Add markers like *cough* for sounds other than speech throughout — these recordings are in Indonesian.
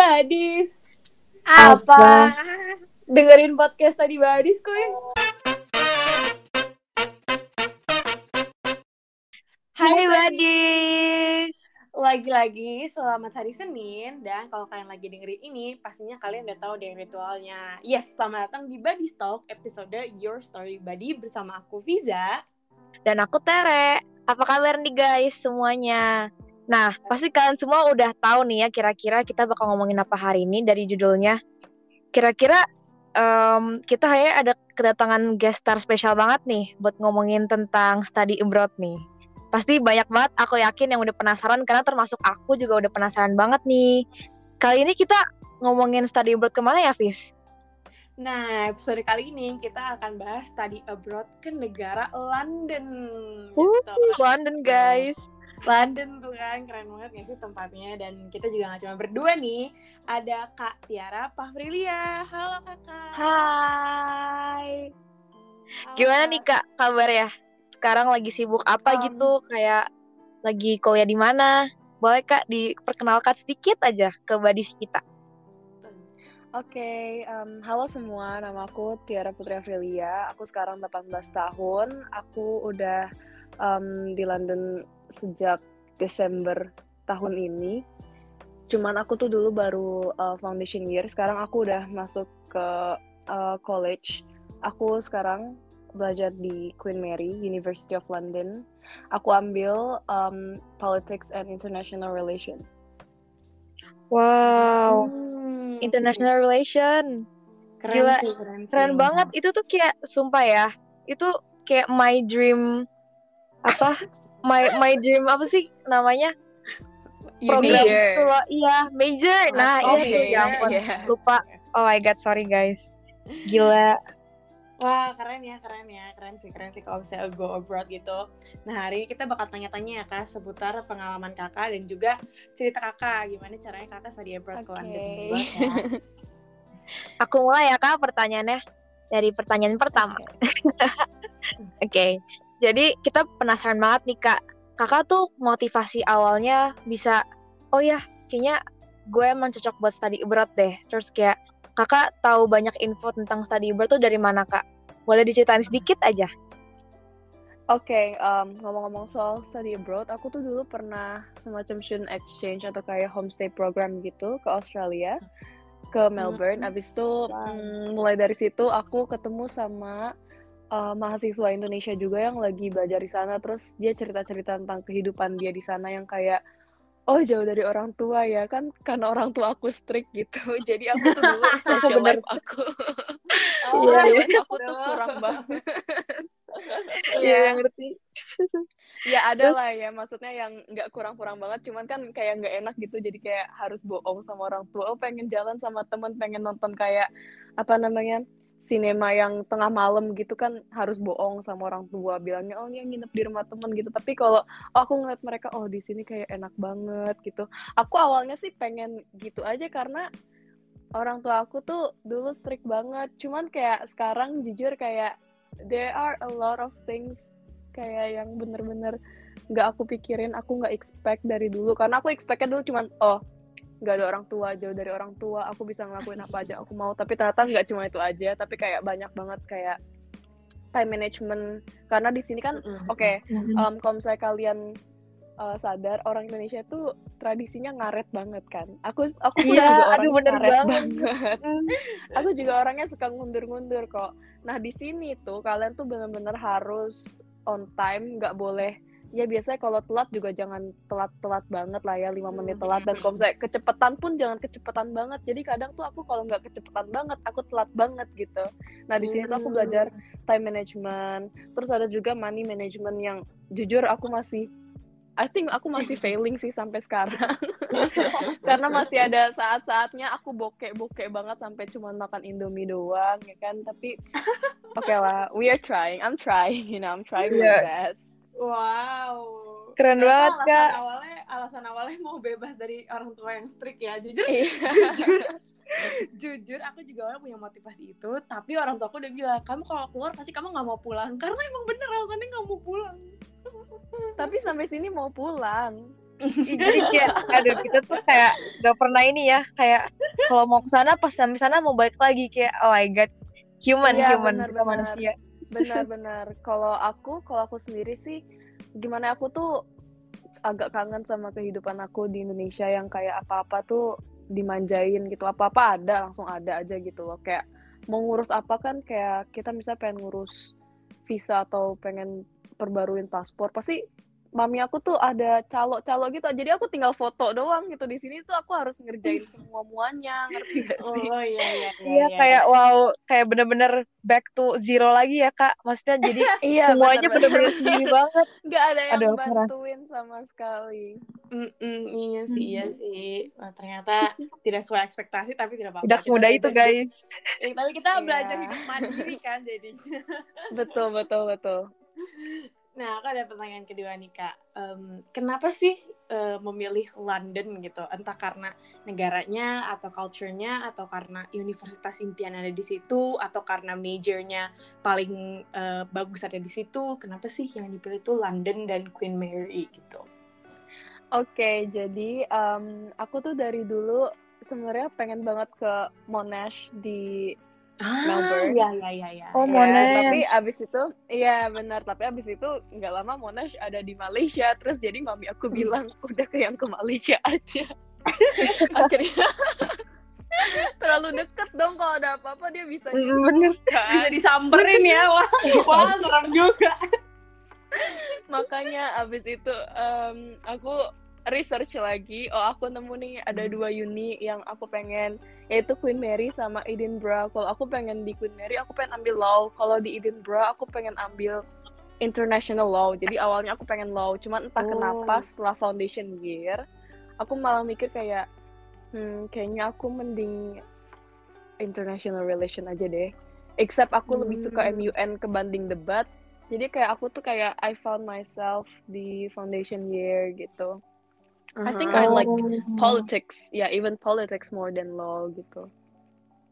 Badis. Apa? Dengerin podcast tadi Badis, kuy. Hai Badis. Lagi-lagi selamat hari Senin dan kalau kalian lagi dengerin ini pastinya kalian udah tahu deh ritualnya. Yes, selamat datang di Buddy Talk episode Your Story Buddy bersama aku Viza. Dan aku Tere. Apa kabar nih guys semuanya? Nah, pasti kalian semua udah tahu nih ya kira-kira kita bakal ngomongin apa hari ini dari judulnya. Kira-kira um, kita hanya ada kedatangan guest star spesial banget nih buat ngomongin tentang study abroad nih. Pasti banyak banget aku yakin yang udah penasaran karena termasuk aku juga udah penasaran banget nih. Kali ini kita ngomongin study abroad ke mana ya, Fis? Nah, episode kali ini kita akan bahas study abroad ke negara London. Uh, gitu. London guys. London tuh kan keren banget gak sih tempatnya dan kita juga gak cuma berdua nih ada Kak Tiara Pavrilia halo kakak Hai. Halo, Gimana nih Kak kabar ya? Sekarang lagi sibuk apa Um, gitu? Kayak lagi kuliah di mana? Boleh Kak diperkenalkan sedikit aja ke badis kita. Oke, em, halo semua. Nama aku Tiara Putri Afrilia. Aku sekarang 18 tahun. Aku udah em, di London sejak Desember tahun ini. Cuman aku tuh dulu baru uh, foundation year. Sekarang aku udah masuk ke uh, college. Aku sekarang belajar di Queen Mary University of London. Aku ambil em, politics and international relation. Wow, Hmm, international relation. keren gila. sih keren, sih. Keren banget. Itu tuh kayak sumpah ya. Itu kayak my dream apa? *laughs* my my dream apa sih namanya? Program Major. itu loh. Iya, major. Nah, Oh, iya tuh ya ampun. iya. Lupa. Oh my god, sorry guys. Gila. Wah keren ya keren ya keren sih keren sih kalau misalnya go abroad gitu. Nah hari ini kita bakal tanya-tanya ya kak seputar pengalaman kakak dan juga cerita kakak gimana caranya kakak study abroad ke Oke. London. Ya? *laughs* Aku mulai ya kak pertanyaannya dari pertanyaan pertama. Oke, *laughs* jadi kita penasaran banget nih kak. Kakak tuh motivasi awalnya bisa, oh ya, kayaknya gue emang cocok buat study abroad deh. Terus kayak kakak tahu banyak info tentang study abroad tuh dari mana kak? Boleh diceritain sedikit aja? Oke, em, ngomong-ngomong soal study abroad, aku tuh dulu pernah semacam student exchange atau kayak homestay program gitu ke Australia, ke Melbourne. Abis itu mm, mulai dari situ aku ketemu sama eh, mahasiswa Indonesia juga yang lagi belajar di sana. Terus dia cerita-cerita tentang kehidupan dia di sana yang kayak oh jauh dari orang tua ya kan karena orang tua aku strict gitu. *laughs* Jadi aku tuh dulu *laughs* social life aku, Oh, Iya, social iya. life aku tuh kurang *laughs* banget. Iya. ngerti. Ya ada Terus- lah ya, maksudnya yang nggak kurang-kurang banget, cuman kan kayak nggak enak gitu, jadi kayak harus bohong sama orang tua. Oh pengen jalan sama temen, pengen nonton kayak apa namanya sinema yang tengah malam gitu kan harus bohong sama orang tua, bilangnya oh ya nginep di rumah temen gitu. Tapi kalau oh, aku ngeliat mereka oh di sini kayak enak banget gitu. Aku awalnya sih pengen gitu aja karena orang tua aku tuh dulu strict banget, cuman kayak sekarang jujur kayak there are a lot of things kayak yang bener-bener nggak aku pikirin, aku nggak expect dari dulu. Karena aku expectnya dulu cuman, oh nggak ada orang tua, jauh dari orang tua, aku bisa ngelakuin apa aja aku mau. Tapi ternyata nggak cuma itu aja, tapi kayak banyak banget kayak time management. Karena di sini kan, oke, um, kalau misalnya kalian uh, sadar orang Indonesia tuh tradisinya ngaret banget kan. Aku aku Iya, juga aduh, bener ngaret banget. banget. Hmm. Aku juga orangnya suka ngundur-ngundur kok. Nah di sini tuh kalian tuh bener-bener harus on time, nggak boleh. Ya biasanya kalau telat juga jangan telat-telat banget lah ya, lima menit telat. Dan kalau misalnya kecepatan pun jangan kecepatan banget. Jadi kadang tuh aku kalau nggak kecepatan banget, aku telat banget gitu. Nah di sini tuh aku belajar time management. Terus ada juga money management yang jujur aku masih I think aku masih *laughs* failing sih sampai sekarang. *laughs* Karena masih ada saat-saatnya aku bokek-bokek banget sampai cuma makan Indomie doang ya kan. Tapi *laughs* oke lah, we are trying. I'm trying, you know, I'm trying my Iya. best. Wow. Keren banget, alasan Kak. awalnya alasan awalnya mau bebas dari orang tua yang strict ya. Jujur Iya. jujur *laughs* jujur aku juga awalnya punya motivasi itu tapi orang tua aku udah bilang kamu kalau keluar pasti kamu nggak mau pulang karena emang bener alasannya nggak mau pulang Tapi sampai sini mau pulang. *laughs* jadi kayak aduh kita tuh kayak gak pernah ini ya kayak kalau mau ke sana pas sampai sana mau balik lagi kayak oh my god human Iya, human benar, kita benar. manusia benar-benar *laughs* kalau aku kalau aku sendiri sih gimana aku tuh agak kangen sama kehidupan aku di Indonesia yang kayak apa-apa tuh dimanjain gitu. Apa-apa ada langsung ada aja gitu loh. Kayak mau ngurus apa kan kayak kita misalnya pengen ngurus visa atau pengen perbaruin paspor pasti mami aku tuh ada calo-calo gitu jadi aku tinggal foto doang gitu di sini tuh aku harus ngerjain semua muanya ngerti gak sih Oh iya iya. iya kayak wow kayak bener-bener back to zero lagi ya kak maksudnya jadi *laughs* iya semuanya benar-benar. bener-bener sendiri banget *laughs* nggak ada yang Aduh, keras. bantuin sama sekali Mm-mm, iya sih iya sih. Wah, ternyata tidak sesuai ekspektasi tapi tidak apa-apa. tidak semudah itu guys *laughs* eh, tapi kita Iya. belajar hidup mandiri kan jadinya. betul betul betul Nah, aku ada pertanyaan kedua nih kak. Em, kenapa sih eh, memilih London gitu? Entah karena negaranya atau culture-nya atau karena universitas impian ada di situ atau karena majornya paling eh, bagus ada di situ. Kenapa sih yang dipilih itu London dan Queen Mary gitu? Oke, jadi em, aku tuh dari dulu sebenarnya pengen banget ke Monash di Melbourne. Iya iya iya. iya. Oh, Ya, Monash. tapi abis itu, iya benar. Tapi abis itu nggak lama Monash ada di Malaysia. Terus jadi mami aku bilang udah ke yang ke Malaysia aja. *laughs* Akhirnya *laughs* terlalu deket dong kalau ada apa-apa dia bisa Mm, nyusul, bener. kan. Bisa disamperin ya, *laughs* wah, wah serem juga. makanya abis itu em, aku research lagi. Oh aku nemu nih ada dua uni yang aku pengen yaitu Queen Mary sama Edinburgh. Kalau aku pengen di Queen Mary aku pengen ambil law. Kalau di Edinburgh aku pengen ambil international law. Jadi awalnya aku pengen law cuman entah Oh. kenapa setelah foundation year aku malah mikir kayak hmm, kayaknya aku mending international relation aja deh. Except aku lebih suka Hmm. MUN kebanding debat. Jadi kayak aku tuh kayak I found myself di foundation year gitu I think I like Oh. politics yeah even politics more than law gitu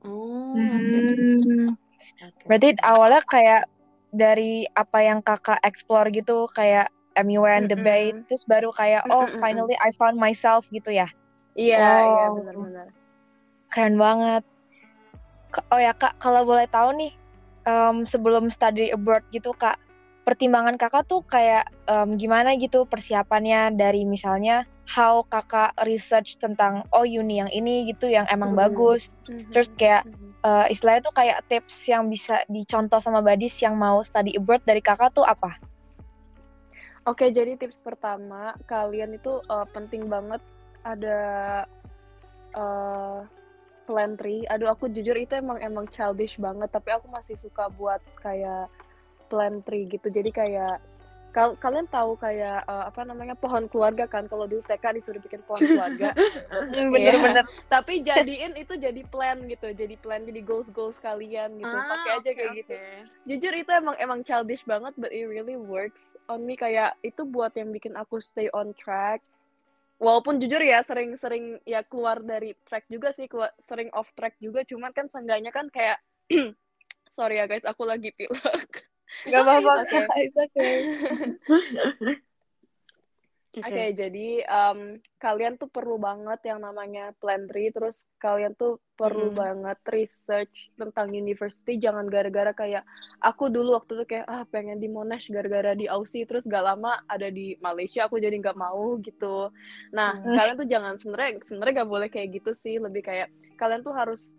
Oh, Hmm. Berarti awalnya kayak dari apa yang kakak explore gitu kayak MUN Mm-mm. debate terus baru kayak oh Mm-mm-mm. finally I found myself gitu ya iya iya Oh. benar-benar keren banget oh ya kak kalau boleh tahu nih em, sebelum study abroad gitu kak pertimbangan kakak tuh kayak em, gimana gitu persiapannya dari misalnya how kakak research tentang oh uni yang ini gitu yang emang Hmm. bagus Terus kayak. Eh, istilahnya tuh kayak tips yang bisa dicontoh sama badis yang mau study abroad dari kakak tuh apa? Oke, jadi tips pertama, kalian itu uh, penting banget ada uh, plan tree. Aduh, aku jujur itu emang emang childish banget, tapi aku masih suka buat kayak plan tree gitu. Jadi kayak kal- kalian tahu kayak uh, apa namanya pohon keluarga kan? Kalau dulu TK disuruh bikin pohon keluarga. *laughs* Bener-bener. tapi *laughs* jadiin itu jadi plan gitu, jadi plan jadi goals goals kalian gitu. Ah, Pakai aja oke, kayak gitu oke. jujur itu emang emang childish banget but it really works on me kayak itu buat yang bikin aku stay on track walaupun jujur ya sering-sering ya keluar dari track juga sih keluar, sering off track juga cuman kan seenggaknya kan kayak *clears throat* sorry ya guys aku lagi pilek *laughs* Gak apa-apa Oke. kak, *laughs* it's okay. *laughs* Oke, jadi em, kalian tuh perlu banget yang namanya plan tree, terus kalian tuh perlu Mhm. banget research tentang university, jangan gara-gara kayak aku dulu waktu itu kayak ah pengen di Monash gara-gara di Aussie, terus gak lama ada di Malaysia, aku jadi nggak mau gitu. Nah, Hmm. kalian tuh jangan sebenarnya sebenarnya gak boleh kayak gitu sih, lebih kayak kalian tuh harus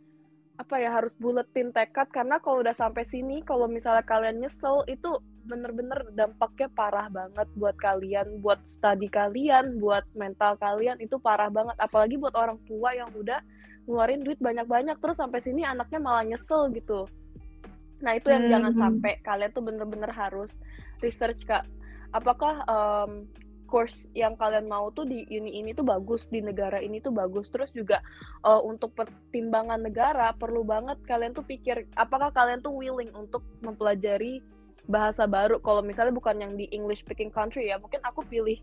apa ya harus buletin tekad. Karena kalau udah sampai sini kalau misalnya kalian nyesel itu bener-bener dampaknya parah banget buat kalian buat studi kalian buat mental kalian itu parah banget. Apalagi buat orang tua yang udah ngeluarin duit banyak-banyak terus sampai sini anaknya malah nyesel gitu. Nah itu yang jangan Hmm. sampai. Kalian tuh bener-bener harus research kak. Apakah em, course yang kalian mau tuh di uni ini tuh bagus di negara ini tuh bagus. Terus juga uh, untuk pertimbangan negara perlu banget kalian tuh pikir apakah kalian tuh willing untuk mempelajari bahasa baru. Kalau misalnya bukan yang di English speaking country ya mungkin aku pilih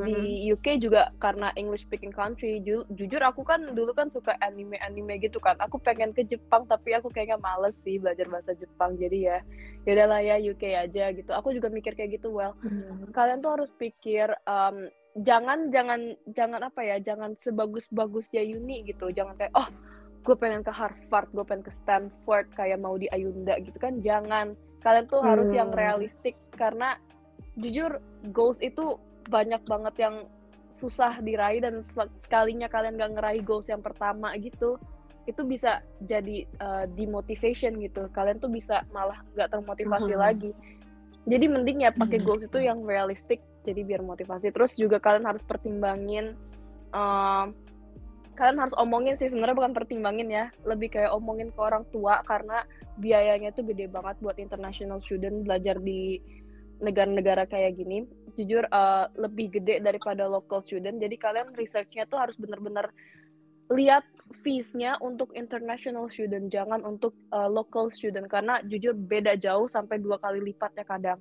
di UK juga karena English speaking country. Ju- jujur aku kan dulu kan suka anime anime gitu kan. Aku pengen ke Jepang tapi aku kayaknya males sih belajar bahasa Jepang. Jadi ya ya udahlah ya UK aja gitu. Aku juga mikir kayak gitu well Mhm. kalian tuh harus pikir um, jangan jangan jangan apa ya jangan sebagus bagusnya Uni gitu. Jangan kayak oh gue pengen ke Harvard gue pengen ke Stanford kayak mau di Ayunda gitu kan. Jangan kalian tuh hmm. harus yang realistik karena jujur goals itu banyak banget yang susah diraih dan sekalinya kalian gak ngeraih goals yang pertama gitu itu bisa jadi uh, demotivation gitu kalian tuh bisa malah nggak termotivasi hmm. lagi jadi mending ya pakai hmm. goals itu yang realistik jadi biar motivasi terus juga kalian harus pertimbangin uh, kalian harus omongin sih sebenarnya bukan pertimbangin ya. Lebih kayak omongin ke orang tua karena biayanya tuh gede banget buat international student belajar di negara-negara kayak gini. Jujur uh, lebih gede daripada local student. Jadi kalian researchnya tuh harus bener-bener lihat fees-nya untuk international student jangan untuk uh, local student. Karena jujur beda jauh sampai dua kali lipat ya kadang.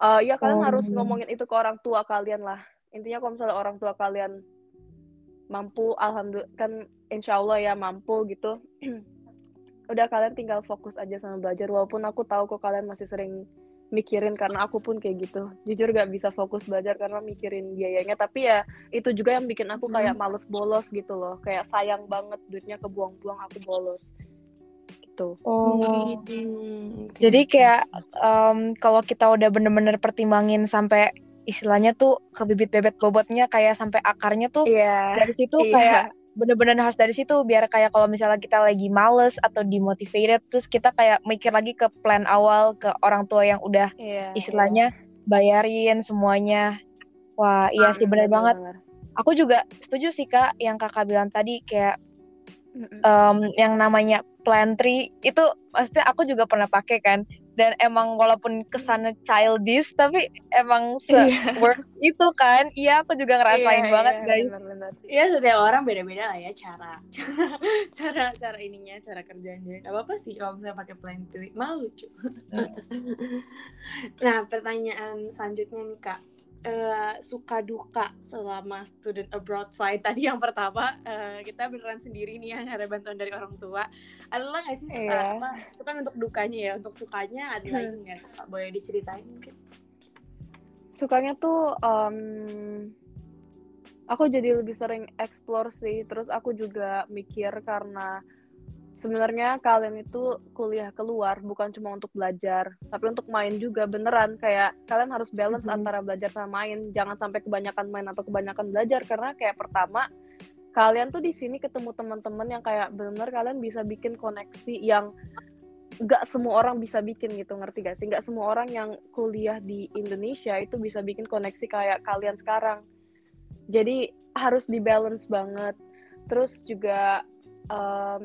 Uh, ya kalian oh. harus ngomongin itu ke orang tua kalian lah. Intinya kalau misalnya orang tua kalian mampu alhamdulillah kan insya Allah ya mampu gitu *clears throat* udah kalian tinggal fokus aja sama belajar walaupun aku tahu kok kalian masih sering mikirin karena aku pun kayak gitu jujur gak bisa fokus belajar karena mikirin biayanya tapi ya itu juga yang bikin aku kayak hmm. males bolos gitu loh kayak sayang banget duitnya kebuang-buang aku bolos gitu. Oh. Hmm, Jadi kayak um, kalau kita udah bener-bener pertimbangin sampai istilahnya tuh ke bibit bebet bobotnya kayak sampai akarnya tuh yeah. dari situ yeah. kayak bener-bener harus dari situ biar kayak kalau misalnya kita lagi males atau demotivated terus kita kayak mikir lagi ke plan awal ke orang tua yang udah yeah, istilahnya yeah. bayarin semuanya wah iya sih bener, bener banget bener. aku juga setuju sih kak yang kakak bilang tadi kayak um, yang namanya plan tree itu maksudnya aku juga pernah pakai kan dan emang walaupun kesannya childish tapi emang yeah. works itu kan. Iya aku juga ngerasain yeah, banget yeah, guys. iya setiap orang beda-beda lah ya cara. *laughs* Cara cara ininya cara kerjanya. Apa apa sih kalau misalnya pakai plan malu lucu *laughs* nah pertanyaan selanjutnya nih kak uh, suka duka selama student abroad side. *laughs* Tadi yang pertama uh, kita beneran sendiri nih yang ada bantuan dari orang tua. Adalah nggak sih suka yeah. apa? Itu kan untuk dukanya ya untuk sukanya ada hmm. lagi nggak? Boleh diceritain mungkin. Sukanya tuh um, aku jadi lebih sering explore sih. Terus aku juga mikir karena sebenarnya kalian itu kuliah keluar bukan cuma untuk belajar tapi untuk main juga beneran. Kayak kalian harus balance mm -hmm. antara belajar sama main. Jangan sampai kebanyakan main atau kebanyakan belajar karena kayak pertama kalian tuh di sini ketemu teman-teman yang kayak bener kalian bisa bikin koneksi yang gak semua orang bisa bikin gitu ngerti gak sih? Gak semua orang yang kuliah di Indonesia itu bisa bikin koneksi kayak kalian sekarang. Jadi harus di balance banget. Terus juga um,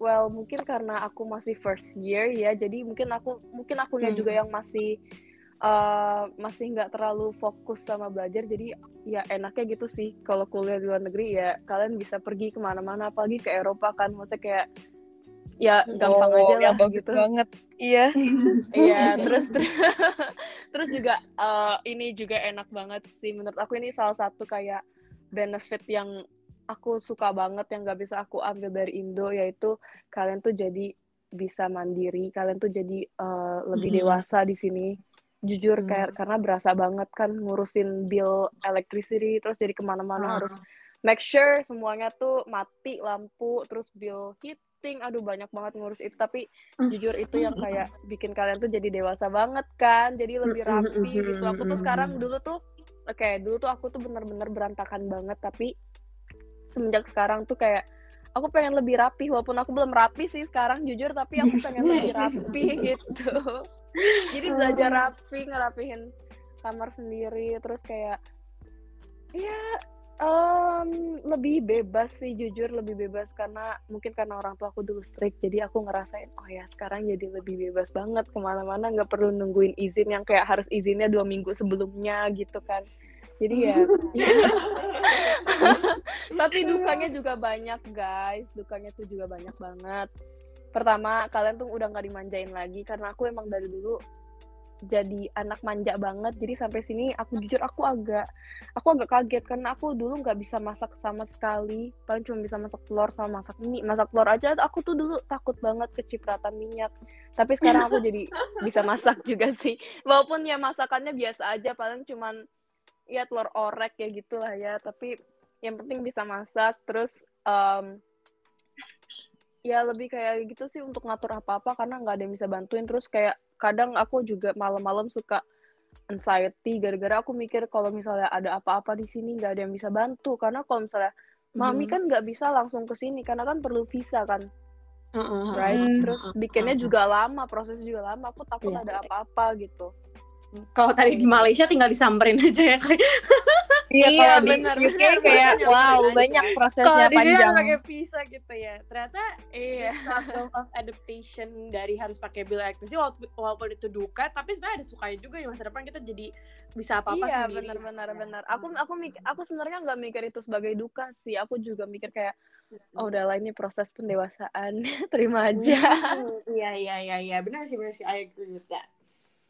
well mungkin karena aku masih first year ya jadi mungkin aku mungkin akunya hmm. juga yang masih uh, masih nggak terlalu fokus sama belajar jadi ya enaknya gitu sih. Kalau kuliah di luar negeri ya kalian bisa pergi ke mana-mana apalagi ke Eropa kan maksudnya kayak ya gampang oh, aja lah bagus gitu. banget. Iya. *laughs* Iya terus terus, *laughs* terus juga uh, ini juga enak banget sih menurut aku. Ini salah satu kayak benefit yang aku suka banget yang gak bisa aku ambil dari Indo yaitu kalian tuh jadi bisa mandiri kalian tuh jadi uh, lebih mm dewasa di sini. Jujur mm. kayak karena berasa banget kan ngurusin bill electricity terus jadi ke mana-mana uh. harus make sure semuanya tuh mati lampu terus bill heating. Aduh banyak banget ngurus itu. Tapi jujur itu yang kayak bikin kalian tuh jadi dewasa banget kan jadi lebih rapi gitu. Aku tuh sekarang dulu tuh oke okay, dulu tuh aku tuh bener-bener berantakan banget. Tapi semenjak sekarang tuh kayak aku pengen lebih rapi walaupun aku belum rapi sih sekarang jujur tapi aku pengen lebih rapi *laughs* gitu. Jadi belajar rapi ngerapihin kamar sendiri terus kayak ya um, lebih bebas sih jujur lebih bebas. Karena mungkin karena orang tua aku dulu strict jadi aku ngerasain oh ya sekarang jadi lebih bebas banget. Ke mana-mana nggak perlu nungguin izin yang kayak harus izinnya dua minggu sebelumnya gitu kan jadi ya *laughs* tapi dukanya juga banyak guys. Dukanya tuh juga banyak banget. Pertama kalian tuh udah nggak dimanjain lagi karena aku emang dari dulu jadi anak manja banget. Jadi sampai sini aku jujur aku agak aku agak kaget karena aku dulu nggak bisa masak sama sekali. Paling cuma bisa masak telur sama masak mie. Masak telur aja aku tuh dulu takut banget kecipratan minyak. Tapi sekarang aku jadi *laughs* bisa masak juga sih. Walaupun ya masakannya biasa aja paling cuman ya telur orek ya gitulah ya. Tapi yang penting bisa masak terus um, ya lebih kayak gitu sih untuk ngatur apa-apa karena nggak ada yang bisa bantuin. Terus kayak kadang aku juga malam-malam suka anxiety gara-gara aku mikir kalau misalnya ada apa-apa di sini nggak ada yang bisa bantu. Karena kalau misalnya mami Mhm. kan nggak bisa langsung ke sini karena kan perlu visa kan. Heeh, right? terus bikinnya juga lama prosesnya juga lama. Aku takut Iya. ada apa-apa gitu Kalau tadi di Malaysia tinggal disamperin aja ya kayak. Iya, Iya, kalau di benar, UK benar, kayak benar, wow aja. banyak Kalau prosesnya sini panjang. harus pakai visa gitu ya. Ternyata iya level of adaptation dari harus pakai bill electricity walaupun, walaupun itu duka, tapi sebenarnya ada sukanya juga di masa depan kita jadi bisa apa-apa iya sendiri. benar benar Ya. benar aku aku mikir aku sebenarnya nggak mikir itu sebagai duka sih aku juga mikir kayak oh udahlah ini proses pendewasaan *laughs* terima aja Iya iya iya iya benar sih benar sih I agree with that.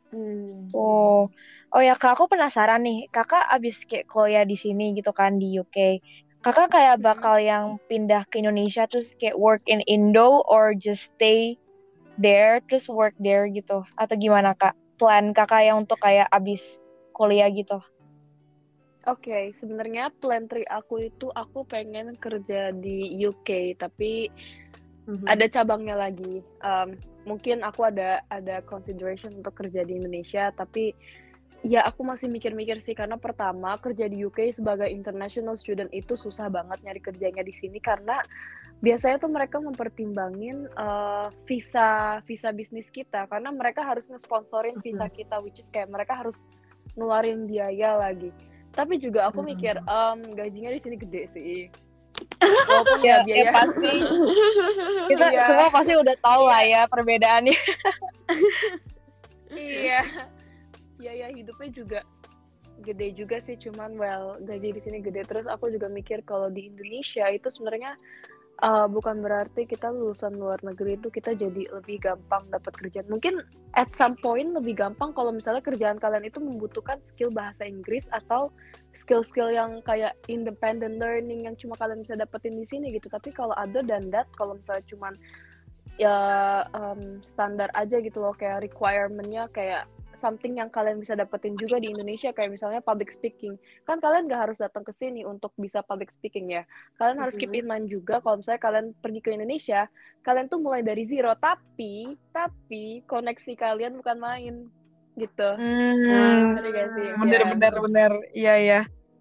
Hmm. Oh, oh ya kak, aku penasaran nih, kakak abis kayak kuliah di sini gitu kan di UK, kakak kayak Hmm. bakal yang pindah ke Indonesia terus kayak work in Indo or just stay there terus work there gitu, atau gimana kak? Plan kakak yang untuk kayak abis kuliah gitu? Oke, sebenarnya plan tri aku itu aku pengen kerja di UK, tapi Mhm. ada cabangnya lagi. Um, mungkin aku ada ada consideration untuk kerja di Indonesia, tapi ya aku masih mikir-mikir sih karena pertama kerja di UK sebagai international student itu susah banget nyari kerjanya di sini karena biasanya tuh mereka mempertimbangin uh, visa visa bisnis kita karena mereka harus nge-sponsorin visa kita which is kayak mereka harus ngeluarin biaya lagi. Tapi juga aku Mhm. mikir um, gajinya di sini gede sih. Walaupun ya, Ya, biaya. ya pasti. *laughs* Kita Iya. semua pasti udah tahu lah ya perbedaannya. *laughs* iya. Biaya hidupnya juga gede juga sih cuman well gaji di sini gede. Terus aku juga mikir kalau di Indonesia itu sebenarnya uh, bukan berarti kita lulusan luar negeri itu kita jadi lebih gampang dapat kerjaan. Mungkin at some point lebih gampang kalau misalnya kerjaan kalian itu membutuhkan skill bahasa Inggris atau skill-skill yang kayak independent learning yang cuma kalian bisa dapetin di sini gitu. Tapi kalau other than that kalau misalnya cuman ya um, standar aja gitu loh kayak requirement-nya kayak something yang kalian bisa dapetin juga di Indonesia kayak misalnya public speaking. Kan kalian nggak harus datang ke sini untuk bisa public speaking ya. Kalian harus keep in mind juga kalau misalnya kalian pergi ke Indonesia kalian tuh mulai dari zero. Tapi tapi koneksi kalian bukan main gitu. Hmm, gak sih? bener Ya. bener bener, iya iya.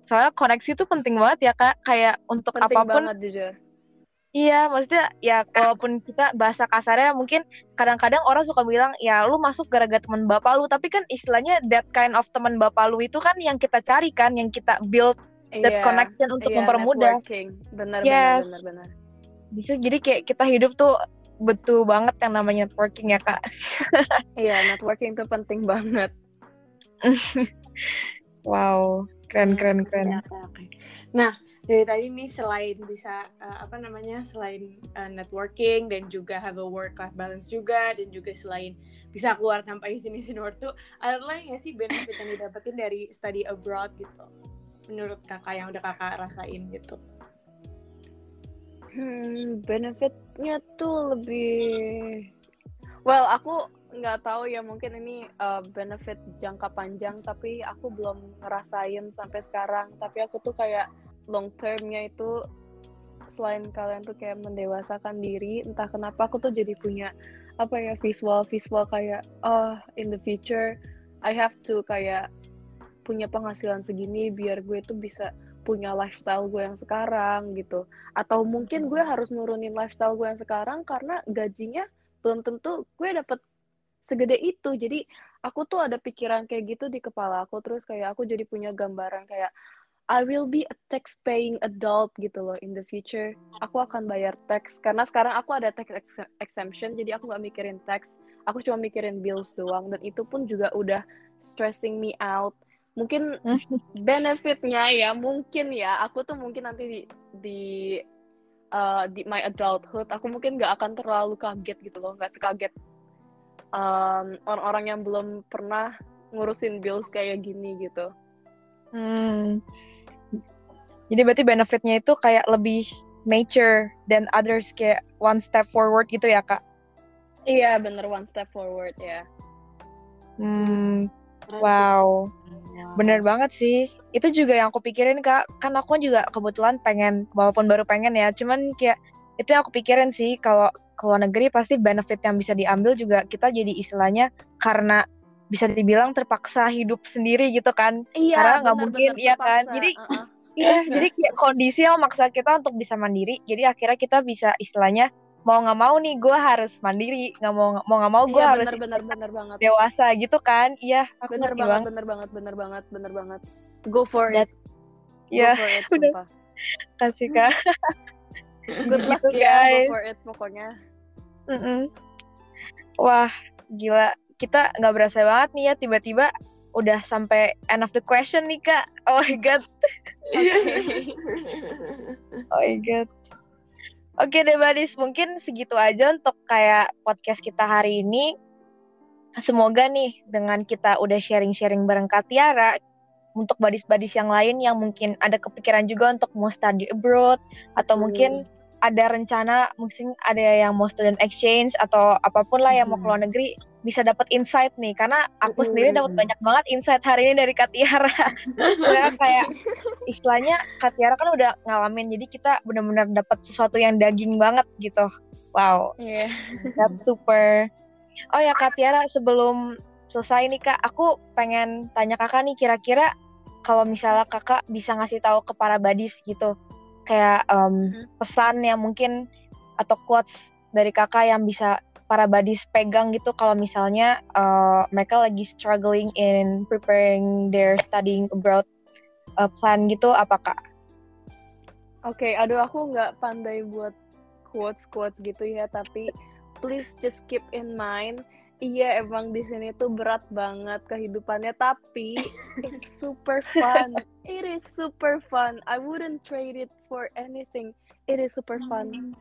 Soalnya koneksi itu penting banget ya kak, kayak untuk penting apa pun banget jujur Iya, maksudnya ya walaupun kita bahasa kasarnya mungkin kadang-kadang orang suka bilang ya lu masuk gara-gara teman bapak lu, tapi kan istilahnya that kind of teman bapak lu itu kan yang kita cari kan, yang kita build that Iya, connection untuk iya, mempermudah. benar Yes. benar benar Bisa jadi kayak kita hidup tuh betul banget yang namanya networking ya kak. *laughs* iya networking itu penting banget Wow, keren keren keren. Ya, oke, oke. Nah, dari tadi nih selain bisa uh, apa namanya selain uh, networking dan juga have a work life balance juga dan juga selain bisa keluar tanpa izin izin ortu, ada lain nggak sih benefit yang didapetin dari study abroad gitu? Menurut kakak yang udah kakak rasain gitu? Hmm, benefitnya tuh lebih well aku nggak tahu ya mungkin ini uh, benefit jangka panjang tapi aku belum ngerasain sampai sekarang tapi aku tuh kayak long termnya itu selain kalian tuh kayak mendewasakan diri entah kenapa aku tuh jadi punya apa ya visual visual kayak oh in the future I have to kayak punya penghasilan segini biar gue tuh bisa punya lifestyle gue yang sekarang gitu. Atau mungkin gue harus nurunin lifestyle gue yang sekarang karena gajinya belum tentu gue dapet segede itu. Jadi aku tuh ada pikiran kayak gitu di kepala aku terus kayak aku jadi punya gambaran kayak I will be a tax paying adult gitu loh in the future. Aku akan bayar tax. Karena sekarang aku ada tax ex- exemption jadi aku nggak mikirin tax. Aku cuma mikirin bills doang. Dan itu pun juga udah stressing me out. Mungkin *laughs* benefitnya ya mungkin ya. Aku tuh mungkin nanti di di uh, di my adulthood aku mungkin nggak akan terlalu kaget gitu loh. Nggak sekaget um, orang-orang yang belum pernah ngurusin bills kayak gini gitu. Hmm. Jadi berarti benefitnya itu kayak lebih mature dan others kayak one step forward gitu ya kak? iya bener one step forward ya Hmm, Wow, sih. bener banget sih. Itu juga yang aku pikirin kak. Kan aku juga kebetulan pengen, walaupun baru pengen ya, cuman kayak itu yang aku pikirin sih. Kalau ke luar negeri pasti benefit yang bisa diambil juga kita jadi istilahnya karena bisa dibilang terpaksa hidup sendiri gitu kan. Iya, Karena nggak mungkin, bener, iya kan? Jadi- Uh-uh. Iya, jadi kayak kondisi yang memaksa kita untuk bisa mandiri. Jadi akhirnya kita bisa istilahnya mau nggak mau nih gue harus mandiri, nggak mau mau nggak mau gue Iya, harus bener, bener, bener banget. dewasa gitu kan? Iya, aku Bener banget, banget. bener banget, bener banget, bener banget. Go for That- it. Iya, bener. *laughs* sumpah. kasih kak. *laughs* Good luck Gitu, ya, guys. go for it pokoknya. Mm-mm. Wah, gila. Kita nggak berasa banget nih ya tiba-tiba udah sampai end of the question nih kak. Oh my god, *laughs* Oke. oh my god. Oke deh Badis, mungkin segitu aja untuk kayak podcast kita hari ini. Semoga nih dengan kita udah sharing-sharing bareng Kak Tiara, untuk badis-badis yang lain yang mungkin ada kepikiran juga untuk mau study abroad, atau Betul. mungkin ada rencana mungkin ada yang mau student exchange atau apa pun lah yang mau ke luar negeri bisa dapat insight nih karena aku Mm. sendiri dapat banyak banget insight hari ini dari Kak Tiara. Soalnya *laughs* kayak istilahnya Kak Tiara kan udah ngalamin jadi kita benar-benar dapat sesuatu yang daging banget gitu. Wow, Iya. that's super. Oh ya Kak Tiara sebelum selesai nih Kak, aku pengen tanya Kakak nih kira-kira kalau misalnya Kakak bisa ngasih tahu ke para badis gitu kayak em, pesan yang mungkin atau quotes dari Kakak yang bisa para badis pegang gitu kalau misalnya eh, mereka lagi struggling in preparing their studying abroad uh, plan gitu apa Kak? Oke, aduh aku nggak pandai buat quotes-quotes gitu ya, tapi please just keep in mind, iya emang di sini tuh berat banget kehidupannya, tapi *laughs* it's super fun. It is super fun. I wouldn't trade it for anything. It is super fun.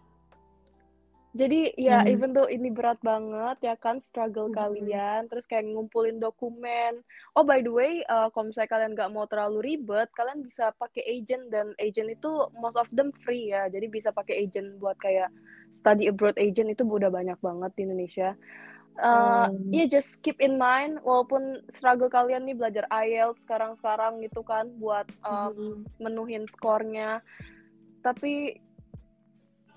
Jadi ya Hmm. even though ini berat banget ya kan struggle Hmm. kalian, terus kayak ngumpulin dokumen. Oh by the way, uh, kalau misalnya kalian nggak mau terlalu ribet, kalian bisa pakai agent dan agent itu most of them free ya. Jadi bisa pakai agent buat kayak study abroad agent itu udah banyak banget di Indonesia. Uh, Hmm. Ya just keep in mind walaupun struggle kalian nih belajar IELTS sekarang-sekarang gitu kan buat um, Mhm. menuhin skornya. Tapi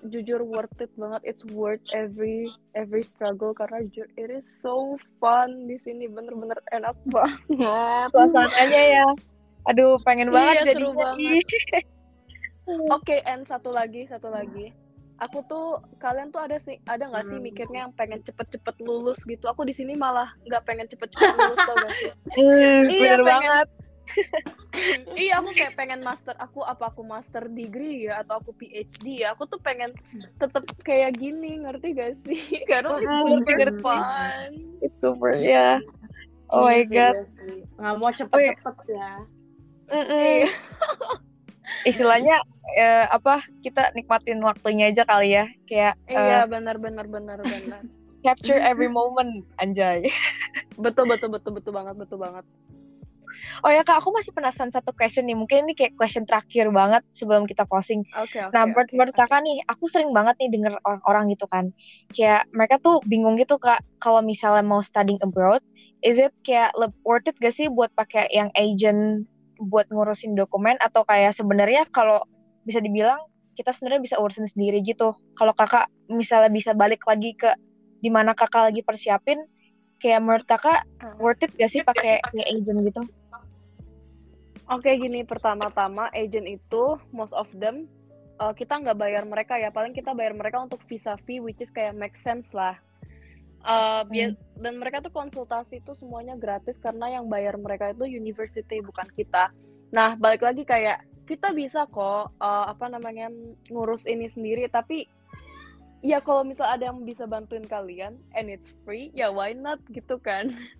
jujur worth it banget. It's worth every every struggle karena jujur it is so fun di sini bener-bener enak *laughs* banget. Suasananya ya, aduh pengen Iya, banget seru banget. ih. *laughs* Oke, and satu lagi, satu lagi. Aku tuh kalian tuh ada sih ada nggak sih mikirnya yang pengen cepet-cepet lulus gitu? Aku di sini malah nggak pengen cepet-cepet lulus tau gak sih? *laughs* Hmm, Iya, bener pengen- banget. *laughs* iya aku kayak pengen master aku apa aku master degree ya atau aku PhD ya aku tuh pengen tetep kayak gini ngerti gak sih *laughs* karena it's Mm, super fun It's super ya. Oh my Iya sih, god. iya. Nggak mau cepet-cepet ya. Mm-mm. Iya. *laughs* Istilahnya eh, apa? Kita nikmatin waktunya aja kali ya. Kayak eh, iya benar benar benar benar capture every moment, anjay. betul betul betul betul banget betul banget Oh ya kak, aku masih penasaran satu question nih. Mungkin ini kayak question terakhir banget sebelum kita closing. oke oke Nah, menurut oke, menurut kakak nih, aku sering banget nih denger orang-orang gitu kan, kayak mereka tuh bingung gitu kak, kalau misalnya mau studying abroad, is it kayak worth it gak sih buat pakai yang agent buat ngurusin dokumen atau kayak sebenarnya kalau bisa dibilang kita sebenarnya bisa urusin sendiri gitu. Kalau kakak misalnya bisa balik lagi ke di mana kakak lagi persiapin, kayak menurut kakak Ah. worth it gak sih pakai agent gitu? Oke gini pertama-tama agent itu most of them uh, kita nggak bayar mereka ya paling kita bayar mereka untuk visa fee which is kayak make sense lah Uh, bia- dan mereka tuh konsultasi itu semuanya gratis karena yang bayar mereka itu university bukan kita. Nah balik lagi kayak kita bisa kok uh, apa namanya ngurus ini sendiri tapi ya kalau misal ada yang bisa bantuin kalian and it's free ya why not gitu kan. *laughs*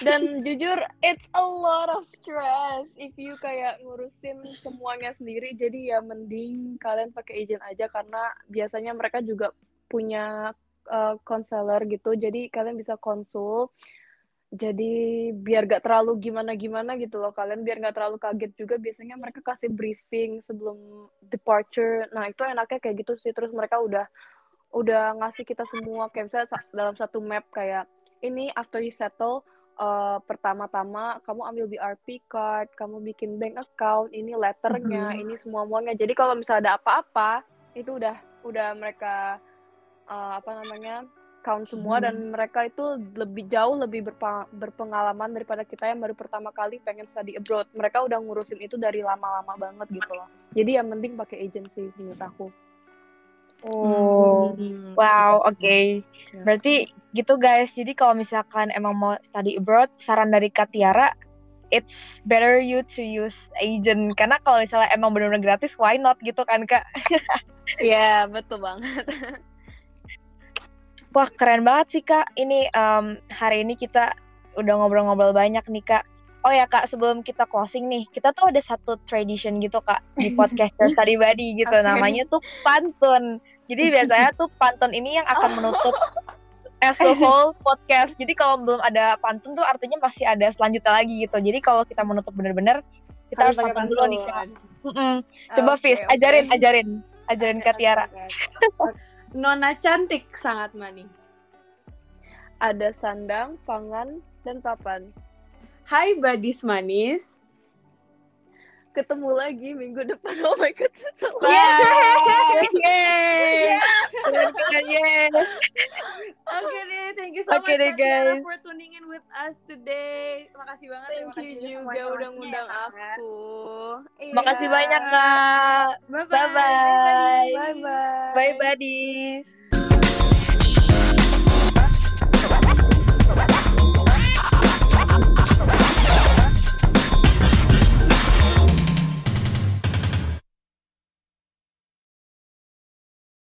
Dan jujur, it's a lot of stress if you kayak ngurusin semuanya sendiri. Jadi ya mending kalian pakai agent aja karena biasanya mereka juga punya uh, konselor gitu. Jadi kalian bisa konsul. Jadi biar gak terlalu gimana-gimana gitu loh kalian biar gak terlalu kaget juga biasanya mereka kasih briefing sebelum departure. Nah itu enaknya kayak gitu sih terus mereka udah udah ngasih kita semua kayak misalnya sa- dalam satu map kayak ini after you settle uh, pertama-tama kamu ambil BRP card, kamu bikin bank account, ini letternya, mm-hmm. ini semua muanya. Jadi kalau misalnya ada apa-apa, itu udah udah mereka uh, apa namanya count semua hmm. dan mereka itu lebih jauh lebih berpengalaman daripada kita yang baru pertama kali pengen study abroad. Mereka udah ngurusin itu dari lama-lama banget gitu loh. Jadi yang penting pakai agency menurut aku. Oh, hmm. wow, oke. Okay. Ya. Berarti gitu guys. Jadi kalau misalkan emang mau study abroad, saran dari Katiara, it's better you to use agent karena kalau misalnya emang benar-benar gratis, why not gitu kan kak? *laughs* Iya, yeah, betul banget. Wah keren banget sih kak. Ini um, hari ini kita udah ngobrol-ngobrol banyak nih kak. Oh ya kak, sebelum kita closing nih, kita tuh ada satu tradition gitu kak di *laughs* podcaster Study Buddy gitu, okay. namanya tuh pantun. Jadi biasanya tuh pantun ini yang akan menutup *laughs* as the whole podcast. Jadi kalau belum ada pantun tuh artinya masih ada selanjutnya lagi gitu. Jadi kalau kita menutup bener-bener kita harus, harus pantun dulu nih kak. Mm -mm. Coba okay, Fis, okay. ajarin, ajarin, ajarin okay, Kak Tiara. Nona cantik, sangat manis. Ada sandang, pangan, dan papan. Hai badis manis. Ketemu lagi minggu depan. Oh my god. Yeay. Yeay. Oke deh, thank you so okay much deh, guys. for tuning in with us today. Terima kasih banget. Thank Terima kasih you juga udah ngundang ya, aku. Iya. Makasih banyak, Kak. Bye-bye. Bye-bye. Bye-bye. Bye, buddies.